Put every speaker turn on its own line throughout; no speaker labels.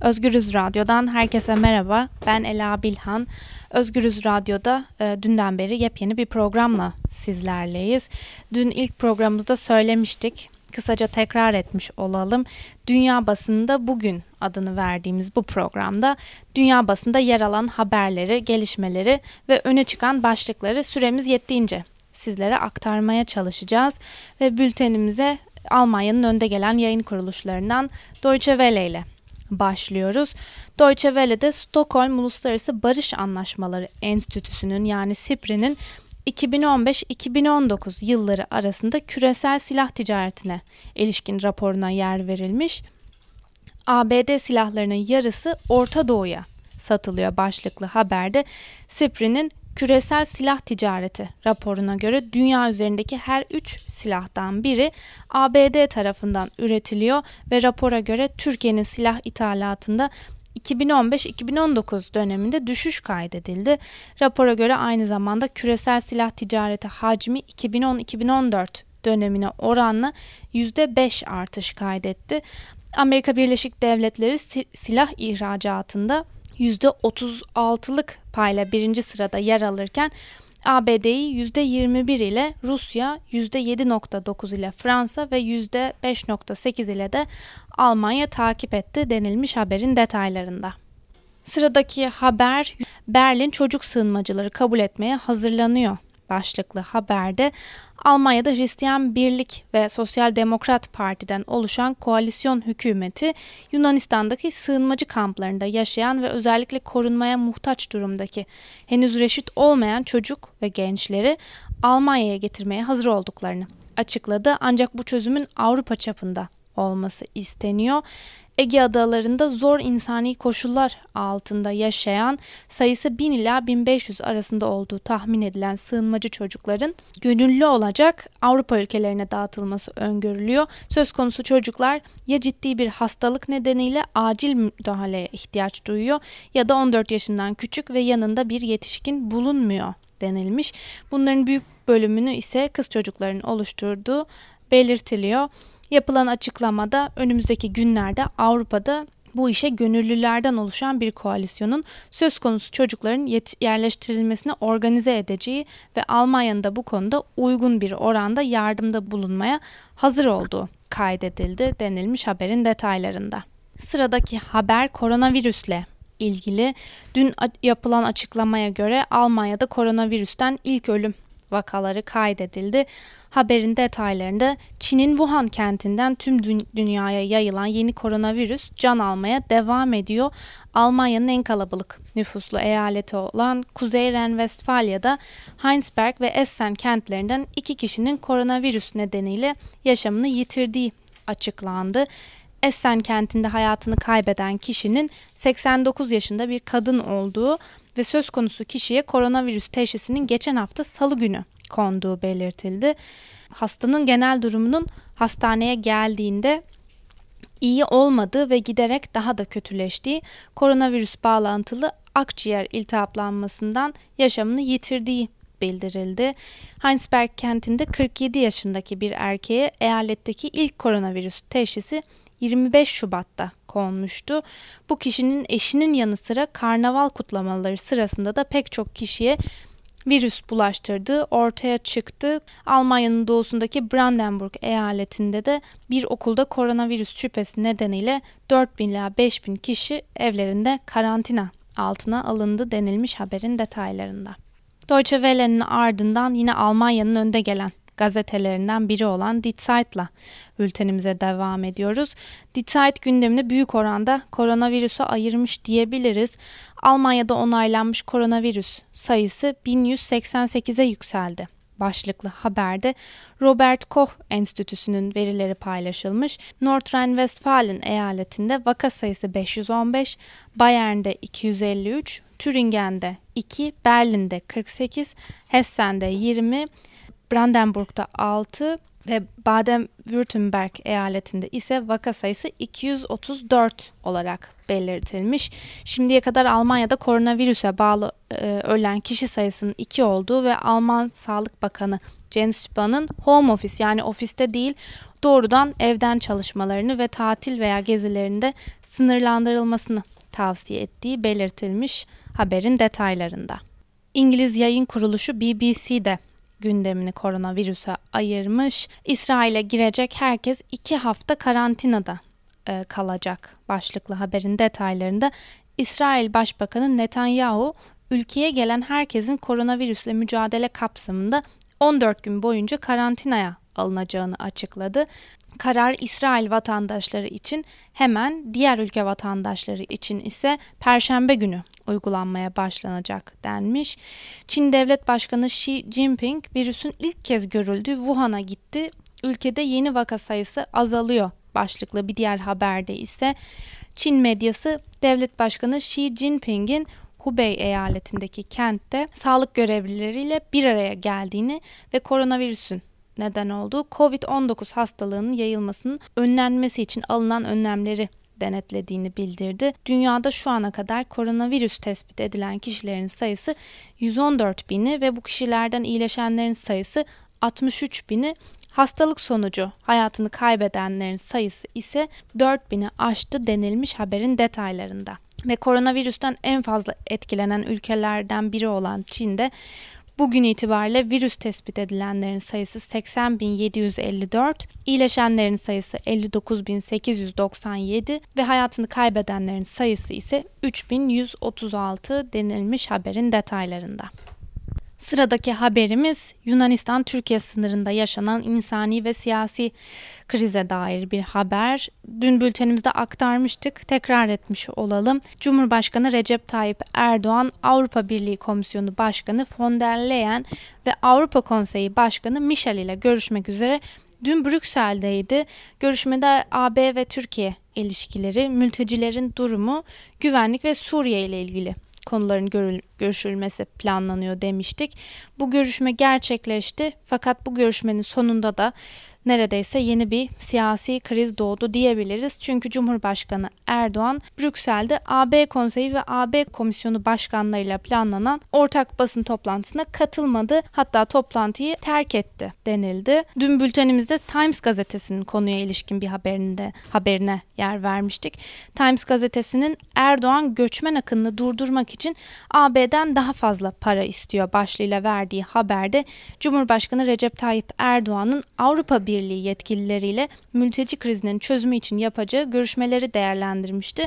Özgürüz Radyo'dan herkese merhaba. Ben Ela Bilhan. Özgürüz Radyo'da e, dünden beri yepyeni bir programla sizlerleyiz. Dün ilk programımızda söylemiştik. Kısaca tekrar etmiş olalım. Dünya basında bugün adını verdiğimiz bu programda dünya basında yer alan haberleri, gelişmeleri ve öne çıkan başlıkları süremiz yettiğince sizlere aktarmaya çalışacağız ve bültenimize Almanya'nın önde gelen yayın kuruluşlarından Deutsche Welle ile başlıyoruz. Deutsche Welle'de Stockholm Uluslararası Barış Anlaşmaları Enstitüsü'nün yani SIPRI'nin 2015-2019 yılları arasında küresel silah ticaretine ilişkin raporuna yer verilmiş. ABD silahlarının yarısı Orta Doğu'ya satılıyor başlıklı haberde SIPRI'nin küresel silah ticareti raporuna göre dünya üzerindeki her 3 silahtan biri ABD tarafından üretiliyor ve rapora göre Türkiye'nin silah ithalatında 2015-2019 döneminde düşüş kaydedildi. Rapora göre aynı zamanda küresel silah ticareti hacmi 2010-2014 dönemine oranla %5 artış kaydetti. Amerika Birleşik Devletleri silah ihracatında %36'lık payla birinci sırada yer alırken ABD'yi %21 ile Rusya, %7.9 ile Fransa ve %5.8 ile de Almanya takip etti denilmiş haberin detaylarında. Sıradaki haber Berlin çocuk sığınmacıları kabul etmeye hazırlanıyor başlıklı haberde Almanya'da Hristiyan Birlik ve Sosyal Demokrat Parti'den oluşan koalisyon hükümeti Yunanistan'daki sığınmacı kamplarında yaşayan ve özellikle korunmaya muhtaç durumdaki henüz reşit olmayan çocuk ve gençleri Almanya'ya getirmeye hazır olduklarını açıkladı. Ancak bu çözümün Avrupa çapında olması isteniyor. Ege adalarında zor insani koşullar altında yaşayan sayısı 1000 ila 1500 arasında olduğu tahmin edilen sığınmacı çocukların gönüllü olacak Avrupa ülkelerine dağıtılması öngörülüyor. Söz konusu çocuklar ya ciddi bir hastalık nedeniyle acil müdahaleye ihtiyaç duyuyor ya da 14 yaşından küçük ve yanında bir yetişkin bulunmuyor denilmiş. Bunların büyük bölümünü ise kız çocukların oluşturduğu belirtiliyor. Yapılan açıklamada önümüzdeki günlerde Avrupa'da bu işe gönüllülerden oluşan bir koalisyonun söz konusu çocukların yerleştirilmesini organize edeceği ve Almanya'nın da bu konuda uygun bir oranda yardımda bulunmaya hazır olduğu kaydedildi denilmiş haberin detaylarında. Sıradaki haber koronavirüsle ilgili. Dün yapılan açıklamaya göre Almanya'da koronavirüsten ilk ölüm vakaları kaydedildi. Haberin detaylarında Çin'in Wuhan kentinden tüm dü- dünyaya yayılan yeni koronavirüs can almaya devam ediyor. Almanya'nın en kalabalık nüfuslu eyaleti olan Kuzey Ren-Vestfalya'da Heinsberg ve Essen kentlerinden iki kişinin koronavirüs nedeniyle yaşamını yitirdiği açıklandı. Essen kentinde hayatını kaybeden kişinin 89 yaşında bir kadın olduğu ve söz konusu kişiye koronavirüs teşhisinin geçen hafta salı günü konduğu belirtildi. Hastanın genel durumunun hastaneye geldiğinde iyi olmadığı ve giderek daha da kötüleştiği koronavirüs bağlantılı akciğer iltihaplanmasından yaşamını yitirdiği bildirildi. Heinsberg kentinde 47 yaşındaki bir erkeğe eyaletteki ilk koronavirüs teşhisi 25 Şubat'ta konmuştu. Bu kişinin eşinin yanı sıra karnaval kutlamaları sırasında da pek çok kişiye virüs bulaştırdığı ortaya çıktı. Almanya'nın doğusundaki Brandenburg eyaletinde de bir okulda koronavirüs şüphesi nedeniyle 4000 ila 5000 kişi evlerinde karantina altına alındı denilmiş haberin detaylarında. Deutsche Welle'nin ardından yine Almanya'nın önde gelen gazetelerinden biri olan Die Zeit'la bültenimize devam ediyoruz. Die Zeit gündemini büyük oranda koronavirüse ayırmış diyebiliriz. Almanya'da onaylanmış koronavirüs sayısı 1188'e yükseldi başlıklı haberde Robert Koch Enstitüsü'nün verileri paylaşılmış. Nordrhein-Westfalen eyaletinde vaka sayısı 515, Bayern'de 253, Türingen'de 2, Berlin'de 48, Hessen'de 20, Brandenburg'da 6 ve Baden-Württemberg eyaletinde ise vaka sayısı 234 olarak belirtilmiş. Şimdiye kadar Almanya'da koronavirüse bağlı e, ölen kişi sayısının 2 olduğu ve Alman Sağlık Bakanı Jens Spahn'ın home office yani ofiste değil doğrudan evden çalışmalarını ve tatil veya gezilerinde sınırlandırılmasını tavsiye ettiği belirtilmiş haberin detaylarında. İngiliz yayın kuruluşu BBC de gündemini koronavirüse ayırmış. İsrail'e girecek herkes iki hafta karantinada e, kalacak başlıklı haberin detaylarında İsrail Başbakanı Netanyahu ülkeye gelen herkesin koronavirüsle mücadele kapsamında 14 gün boyunca karantinaya alınacağını açıkladı. Karar İsrail vatandaşları için hemen diğer ülke vatandaşları için ise perşembe günü uygulanmaya başlanacak denmiş. Çin Devlet Başkanı Xi Jinping virüsün ilk kez görüldüğü Wuhan'a gitti. Ülkede yeni vaka sayısı azalıyor başlıklı bir diğer haberde ise Çin medyası devlet başkanı Xi Jinping'in Hubei eyaletindeki kentte sağlık görevlileriyle bir araya geldiğini ve koronavirüsün neden olduğu COVID-19 hastalığının yayılmasının önlenmesi için alınan önlemleri denetlediğini bildirdi. Dünyada şu ana kadar koronavirüs tespit edilen kişilerin sayısı 114 bini ve bu kişilerden iyileşenlerin sayısı 63 bini Hastalık sonucu hayatını kaybedenlerin sayısı ise 4000'i aştı denilmiş haberin detaylarında. Ve koronavirüsten en fazla etkilenen ülkelerden biri olan Çin'de Bugün itibariyle virüs tespit edilenlerin sayısı 80.754, iyileşenlerin sayısı 59.897 ve hayatını kaybedenlerin sayısı ise 3136 denilmiş haberin detaylarında. Sıradaki haberimiz Yunanistan-Türkiye sınırında yaşanan insani ve siyasi krize dair bir haber. Dün bültenimizde aktarmıştık, tekrar etmiş olalım. Cumhurbaşkanı Recep Tayyip Erdoğan, Avrupa Birliği Komisyonu Başkanı von der Leyen ve Avrupa Konseyi Başkanı Michel ile görüşmek üzere dün Brüksel'deydi. Görüşmede AB ve Türkiye ilişkileri, mültecilerin durumu, güvenlik ve Suriye ile ilgili konuların görüşülmesi planlanıyor demiştik. Bu görüşme gerçekleşti fakat bu görüşmenin sonunda da neredeyse yeni bir siyasi kriz doğdu diyebiliriz. Çünkü Cumhurbaşkanı Erdoğan Brüksel'de AB Konseyi ve AB Komisyonu başkanlarıyla planlanan ortak basın toplantısına katılmadı. Hatta toplantıyı terk etti denildi. Dün bültenimizde Times gazetesinin konuya ilişkin bir haberinde haberine yer vermiştik. Times gazetesinin Erdoğan göçmen akınını durdurmak için AB'den daha fazla para istiyor başlığıyla verdiği haberde Cumhurbaşkanı Recep Tayyip Erdoğan'ın Avrupa Birliği yetkilileriyle mülteci krizinin çözümü için yapacağı görüşmeleri değerlendirmişti.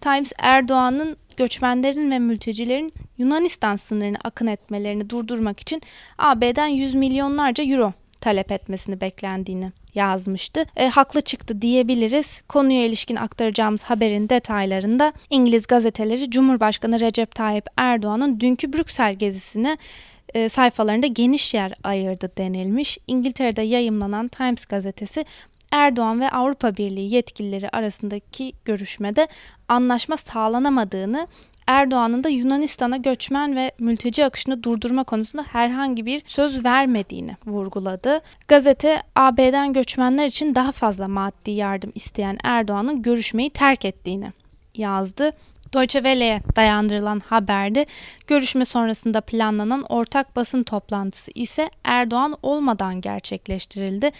Times Erdoğan'ın göçmenlerin ve mültecilerin Yunanistan sınırını akın etmelerini durdurmak için AB'den 100 milyonlarca euro talep etmesini beklendiğini yazmıştı. E, haklı çıktı diyebiliriz. Konuya ilişkin aktaracağımız haberin detaylarında İngiliz gazeteleri Cumhurbaşkanı Recep Tayyip Erdoğan'ın dünkü Brüksel gezisine e, sayfalarında geniş yer ayırdı denilmiş. İngiltere'de yayımlanan Times gazetesi Erdoğan ve Avrupa Birliği yetkilileri arasındaki görüşmede anlaşma sağlanamadığını, Erdoğan'ın da Yunanistan'a göçmen ve mülteci akışını durdurma konusunda herhangi bir söz vermediğini vurguladı. Gazete AB'den göçmenler için daha fazla maddi yardım isteyen Erdoğan'ın görüşmeyi terk ettiğini yazdı. Deutsche Welle'ye dayandırılan haberde görüşme sonrasında planlanan ortak basın toplantısı ise Erdoğan olmadan gerçekleştirildi.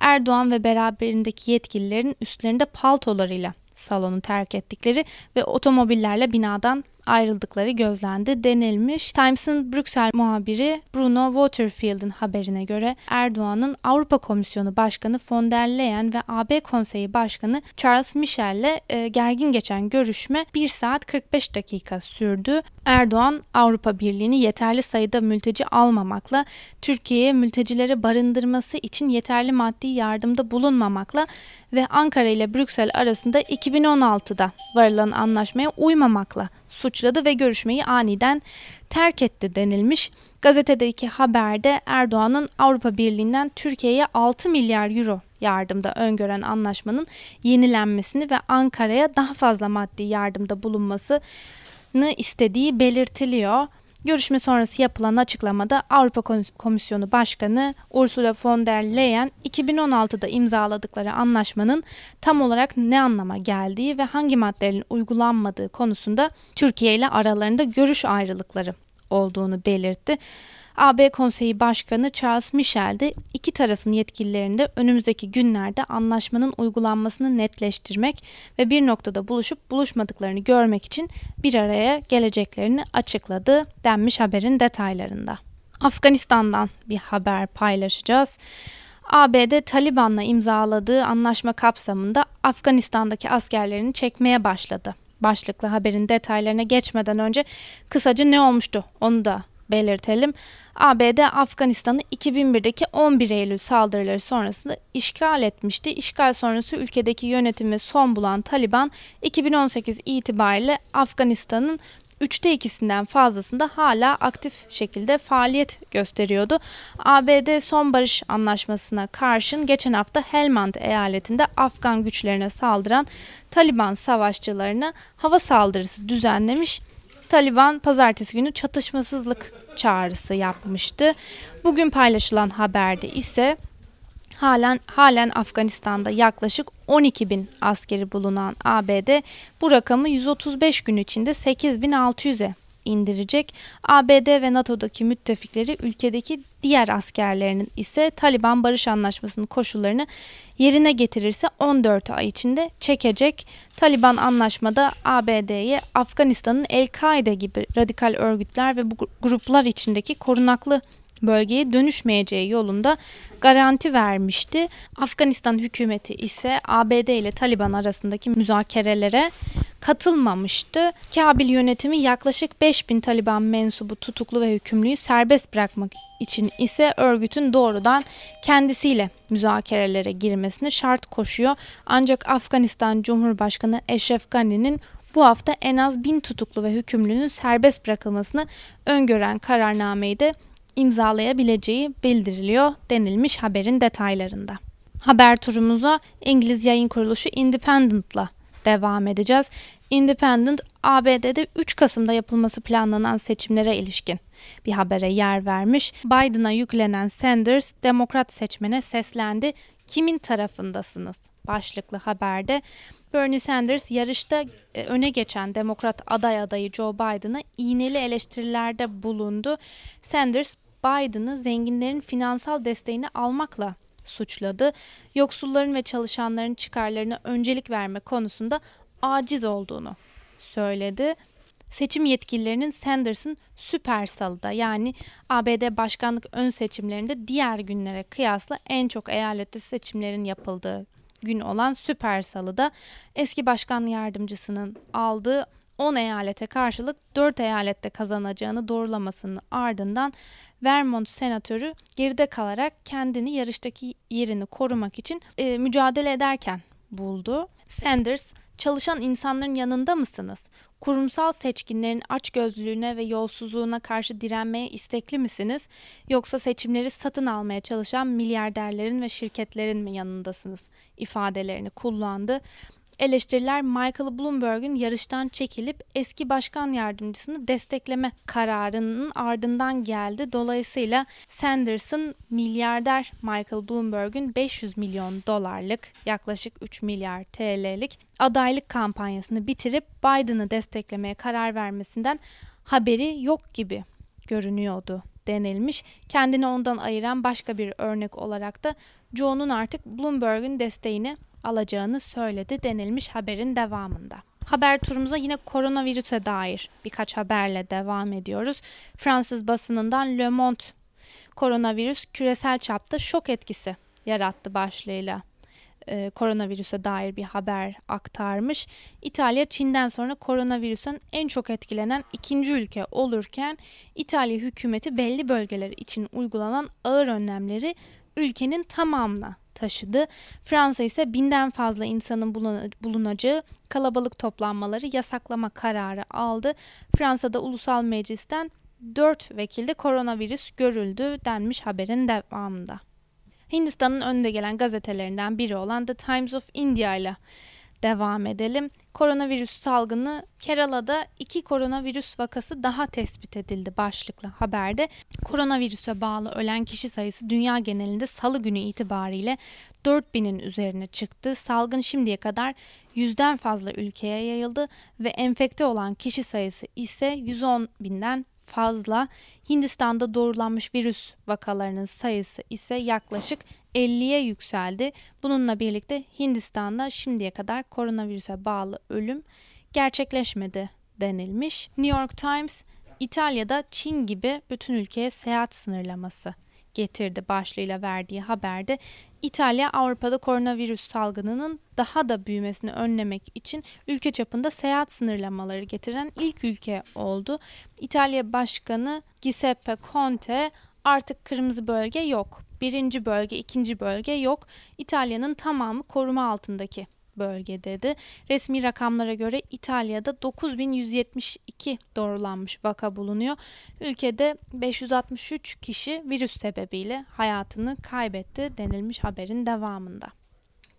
Erdoğan ve beraberindeki yetkililerin üstlerinde paltolarıyla salonu terk ettikleri ve otomobillerle binadan ayrıldıkları gözlendi denilmiş. Times'ın Brüksel muhabiri Bruno Waterfield'in haberine göre Erdoğan'ın Avrupa Komisyonu Başkanı von der Leyen ve AB Konseyi Başkanı Charles Michel'le e, gergin geçen görüşme 1 saat 45 dakika sürdü. Erdoğan Avrupa Birliği'ni yeterli sayıda mülteci almamakla, Türkiye'ye mültecileri barındırması için yeterli maddi yardımda bulunmamakla ve Ankara ile Brüksel arasında 2016'da varılan anlaşmaya uymamakla suçladı ve görüşmeyi aniden terk etti denilmiş. Gazetedeki haberde Erdoğan'ın Avrupa Birliği'nden Türkiye'ye 6 milyar euro yardımda öngören anlaşmanın yenilenmesini ve Ankara'ya daha fazla maddi yardımda bulunmasını istediği belirtiliyor. Görüşme sonrası yapılan açıklamada Avrupa Komisyonu Başkanı Ursula von der Leyen 2016'da imzaladıkları anlaşmanın tam olarak ne anlama geldiği ve hangi maddelerin uygulanmadığı konusunda Türkiye ile aralarında görüş ayrılıkları olduğunu belirtti. AB Konseyi Başkanı Charles Michel de iki tarafın yetkililerinde önümüzdeki günlerde anlaşmanın uygulanmasını netleştirmek ve bir noktada buluşup buluşmadıklarını görmek için bir araya geleceklerini açıkladı denmiş haberin detaylarında. Afganistan'dan bir haber paylaşacağız. ABD Taliban'la imzaladığı anlaşma kapsamında Afganistan'daki askerlerini çekmeye başladı. Başlıklı haberin detaylarına geçmeden önce kısaca ne olmuştu onu da belirtelim. ABD Afganistan'ı 2001'deki 11 Eylül saldırıları sonrasında işgal etmişti. İşgal sonrası ülkedeki yönetimi son bulan Taliban 2018 itibariyle Afganistan'ın üçte ikisinden fazlasında hala aktif şekilde faaliyet gösteriyordu. ABD son barış anlaşmasına karşın geçen hafta Helmand eyaletinde Afgan güçlerine saldıran Taliban savaşçılarına hava saldırısı düzenlemiş. Taliban pazartesi günü çatışmasızlık çağrısı yapmıştı. Bugün paylaşılan haberde ise halen halen Afganistan'da yaklaşık 12 bin askeri bulunan ABD bu rakamı 135 gün içinde 8600'e indirecek. ABD ve NATO'daki müttefikleri ülkedeki diğer askerlerinin ise Taliban Barış Anlaşması'nın koşullarını yerine getirirse 14 ay içinde çekecek. Taliban anlaşmada ABD'ye Afganistan'ın El-Kaide gibi radikal örgütler ve bu gruplar içindeki korunaklı bölgeye dönüşmeyeceği yolunda garanti vermişti. Afganistan hükümeti ise ABD ile Taliban arasındaki müzakerelere katılmamıştı. Kabil yönetimi yaklaşık 5000 Taliban mensubu tutuklu ve hükümlüyü serbest bırakmak için ise örgütün doğrudan kendisiyle müzakerelere girmesini şart koşuyor. Ancak Afganistan Cumhurbaşkanı Eşref Gani'nin bu hafta en az bin tutuklu ve hükümlünün serbest bırakılmasını öngören kararnameyi de imzalayabileceği bildiriliyor denilmiş haberin detaylarında. Haber turumuza İngiliz yayın kuruluşu Independent'la devam edeceğiz. Independent, ABD'de 3 Kasım'da yapılması planlanan seçimlere ilişkin bir habere yer vermiş. Biden'a yüklenen Sanders, demokrat seçmene seslendi. Kimin tarafındasınız? Başlıklı haberde Bernie Sanders yarışta e, öne geçen demokrat aday adayı Joe Biden'a iğneli eleştirilerde bulundu. Sanders Biden'ı zenginlerin finansal desteğini almakla suçladı. Yoksulların ve çalışanların çıkarlarına öncelik verme konusunda aciz olduğunu söyledi. Seçim yetkililerinin Sanders'ın süper salıda yani ABD başkanlık ön seçimlerinde diğer günlere kıyasla en çok eyalette seçimlerin yapıldığı gün olan süper salıda eski başkan yardımcısının aldığı 10 eyalete karşılık 4 eyalette kazanacağını doğrulamasının ardından Vermont senatörü geride kalarak kendini yarıştaki yerini korumak için e, mücadele ederken buldu. Sanders, çalışan insanların yanında mısınız? Kurumsal seçkinlerin açgözlülüğüne ve yolsuzluğuna karşı direnmeye istekli misiniz? Yoksa seçimleri satın almaya çalışan milyarderlerin ve şirketlerin mi yanındasınız? ifadelerini kullandı. Eleştiriler Michael Bloomberg'un yarıştan çekilip eski başkan yardımcısını destekleme kararının ardından geldi. Dolayısıyla Sanders'ın milyarder Michael Bloomberg'un 500 milyon dolarlık yaklaşık 3 milyar TL'lik adaylık kampanyasını bitirip Biden'ı desteklemeye karar vermesinden haberi yok gibi görünüyordu denilmiş. Kendini ondan ayıran başka bir örnek olarak da Joe'nun artık Bloomberg'un desteğini alacağını söyledi denilmiş haberin devamında. Haber turumuza yine koronavirüse dair birkaç haberle devam ediyoruz. Fransız basınından Le Monde koronavirüs küresel çapta şok etkisi yarattı başlığıyla e, koronavirüse dair bir haber aktarmış. İtalya Çin'den sonra koronavirüsten en çok etkilenen ikinci ülke olurken İtalya hükümeti belli bölgeler için uygulanan ağır önlemleri ülkenin tamamına taşıdı. Fransa ise binden fazla insanın bulunacağı kalabalık toplanmaları yasaklama kararı aldı. Fransa'da ulusal meclisten 4 vekilde koronavirüs görüldü denmiş haberin devamında. Hindistan'ın önde gelen gazetelerinden biri olan The Times of India ile devam edelim. Koronavirüs salgını Kerala'da iki koronavirüs vakası daha tespit edildi başlıklı haberde. Koronavirüse bağlı ölen kişi sayısı dünya genelinde salı günü itibariyle 4000'in üzerine çıktı. Salgın şimdiye kadar yüzden fazla ülkeye yayıldı ve enfekte olan kişi sayısı ise 110 binden fazla. Hindistan'da doğrulanmış virüs vakalarının sayısı ise yaklaşık 50'ye yükseldi. Bununla birlikte Hindistan'da şimdiye kadar koronavirüse bağlı ölüm gerçekleşmedi denilmiş. New York Times İtalya'da Çin gibi bütün ülkeye seyahat sınırlaması getirdi başlığıyla verdiği haberde İtalya Avrupa'da koronavirüs salgınının daha da büyümesini önlemek için ülke çapında seyahat sınırlamaları getiren ilk ülke oldu. İtalya Başkanı Giuseppe Conte artık kırmızı bölge yok. Birinci bölge, ikinci bölge yok. İtalya'nın tamamı koruma altındaki bölge dedi. Resmi rakamlara göre İtalya'da 9172 doğrulanmış vaka bulunuyor. Ülkede 563 kişi virüs sebebiyle hayatını kaybetti denilmiş haberin devamında.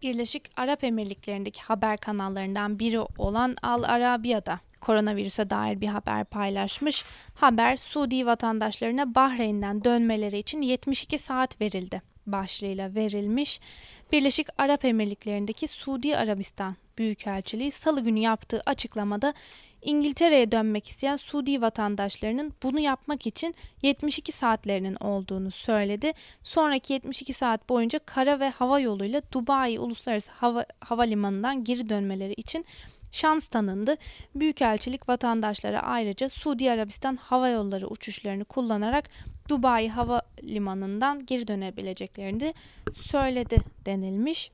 Birleşik Arap Emirlikleri'ndeki haber kanallarından biri olan Al Arabiya'da koronavirüse dair bir haber paylaşmış. Haber Suudi vatandaşlarına Bahreyn'den dönmeleri için 72 saat verildi başlığıyla verilmiş. Birleşik Arap Emirlikleri'ndeki Suudi Arabistan Büyükelçiliği salı günü yaptığı açıklamada İngiltere'ye dönmek isteyen Suudi vatandaşlarının bunu yapmak için 72 saatlerinin olduğunu söyledi. Sonraki 72 saat boyunca kara ve hava yoluyla Dubai Uluslararası Hava Havalimanı'ndan geri dönmeleri için şans tanındı. Büyükelçilik vatandaşlara ayrıca Suudi Arabistan hava yolları uçuşlarını kullanarak Dubai Havalimanı'ndan geri dönebileceklerini söyledi denilmiş.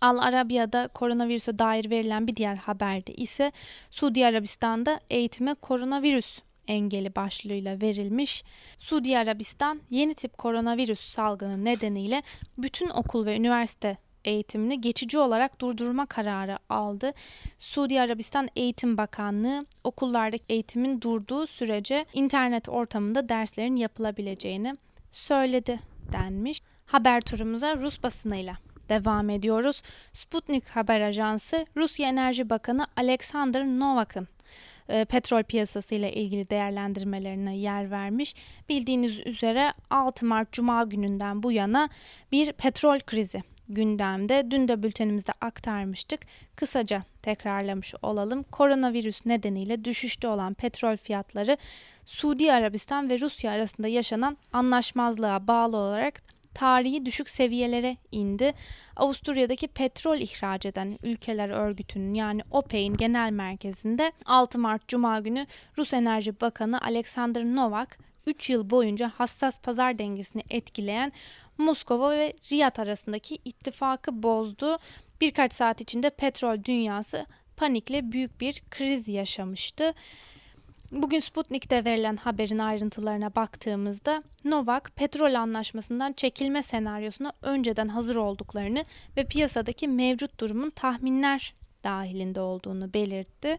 Al Arabiya'da koronavirüse dair verilen bir diğer haberde ise Suudi Arabistan'da eğitime koronavirüs engeli başlığıyla verilmiş. Suudi Arabistan yeni tip koronavirüs salgını nedeniyle bütün okul ve üniversite eğitimini geçici olarak durdurma kararı aldı. Suudi Arabistan Eğitim Bakanlığı okullardaki eğitimin durduğu sürece internet ortamında derslerin yapılabileceğini söyledi denmiş. Haber turumuza Rus basınıyla devam ediyoruz. Sputnik haber ajansı Rusya Enerji Bakanı Alexander Novak'ın e, petrol piyasası ile ilgili değerlendirmelerine yer vermiş. Bildiğiniz üzere 6 Mart Cuma gününden bu yana bir petrol krizi gündemde. Dün de bültenimizde aktarmıştık. Kısaca tekrarlamış olalım. Koronavirüs nedeniyle düşüşte olan petrol fiyatları Suudi Arabistan ve Rusya arasında yaşanan anlaşmazlığa bağlı olarak tarihi düşük seviyelere indi. Avusturya'daki petrol ihraç eden ülkeler örgütünün yani OPEC'in genel merkezinde 6 Mart Cuma günü Rus Enerji Bakanı Alexander Novak 3 yıl boyunca hassas pazar dengesini etkileyen Moskova ve Riyad arasındaki ittifakı bozdu. Birkaç saat içinde petrol dünyası panikle büyük bir kriz yaşamıştı. Bugün Sputnik'te verilen haberin ayrıntılarına baktığımızda Novak petrol anlaşmasından çekilme senaryosuna önceden hazır olduklarını ve piyasadaki mevcut durumun tahminler dahilinde olduğunu belirtti.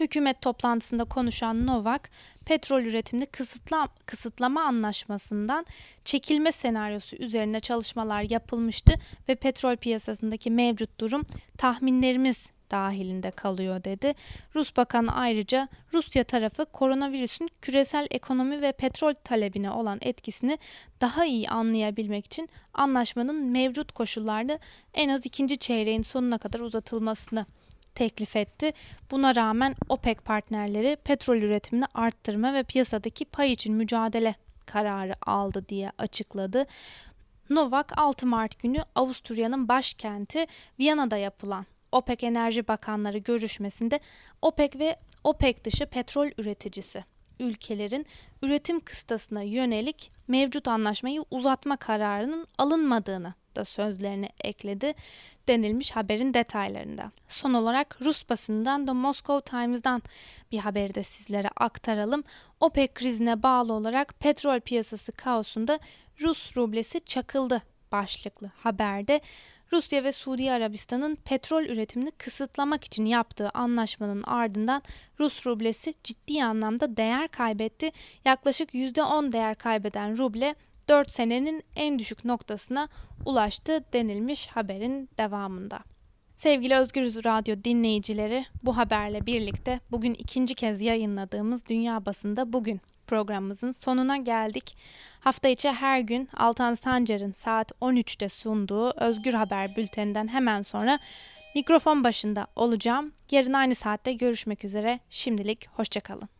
Hükümet toplantısında konuşan Novak, petrol üretimini kısıtla, kısıtlama anlaşmasından çekilme senaryosu üzerine çalışmalar yapılmıştı ve petrol piyasasındaki mevcut durum tahminlerimiz dahilinde kalıyor dedi. Rus Bakanı ayrıca Rusya tarafı koronavirüsün küresel ekonomi ve petrol talebine olan etkisini daha iyi anlayabilmek için anlaşmanın mevcut koşullarda en az ikinci çeyreğin sonuna kadar uzatılmasını teklif etti. Buna rağmen OPEC partnerleri petrol üretimini arttırma ve piyasadaki pay için mücadele kararı aldı diye açıkladı. Novak 6 Mart günü Avusturya'nın başkenti Viyana'da yapılan OPEC Enerji Bakanları görüşmesinde OPEC ve OPEC dışı petrol üreticisi ülkelerin üretim kıstasına yönelik mevcut anlaşmayı uzatma kararının alınmadığını da sözlerini ekledi denilmiş haberin detaylarında. Son olarak Rus basından da Moscow Times'dan bir haberi de sizlere aktaralım. OPEC krizine bağlı olarak petrol piyasası kaosunda Rus rublesi çakıldı başlıklı haberde Rusya ve Suudi Arabistan'ın petrol üretimini kısıtlamak için yaptığı anlaşmanın ardından Rus rublesi ciddi anlamda değer kaybetti. Yaklaşık %10 değer kaybeden ruble 4 senenin en düşük noktasına ulaştı denilmiş haberin devamında. Sevgili Özgürüz Radyo dinleyicileri, bu haberle birlikte bugün ikinci kez yayınladığımız Dünya Basında Bugün programımızın sonuna geldik. Hafta içi her gün Altan Sancar'ın saat 13'te sunduğu Özgür Haber bülteninden hemen sonra mikrofon başında olacağım. Yarın aynı saatte görüşmek üzere. Şimdilik hoşçakalın.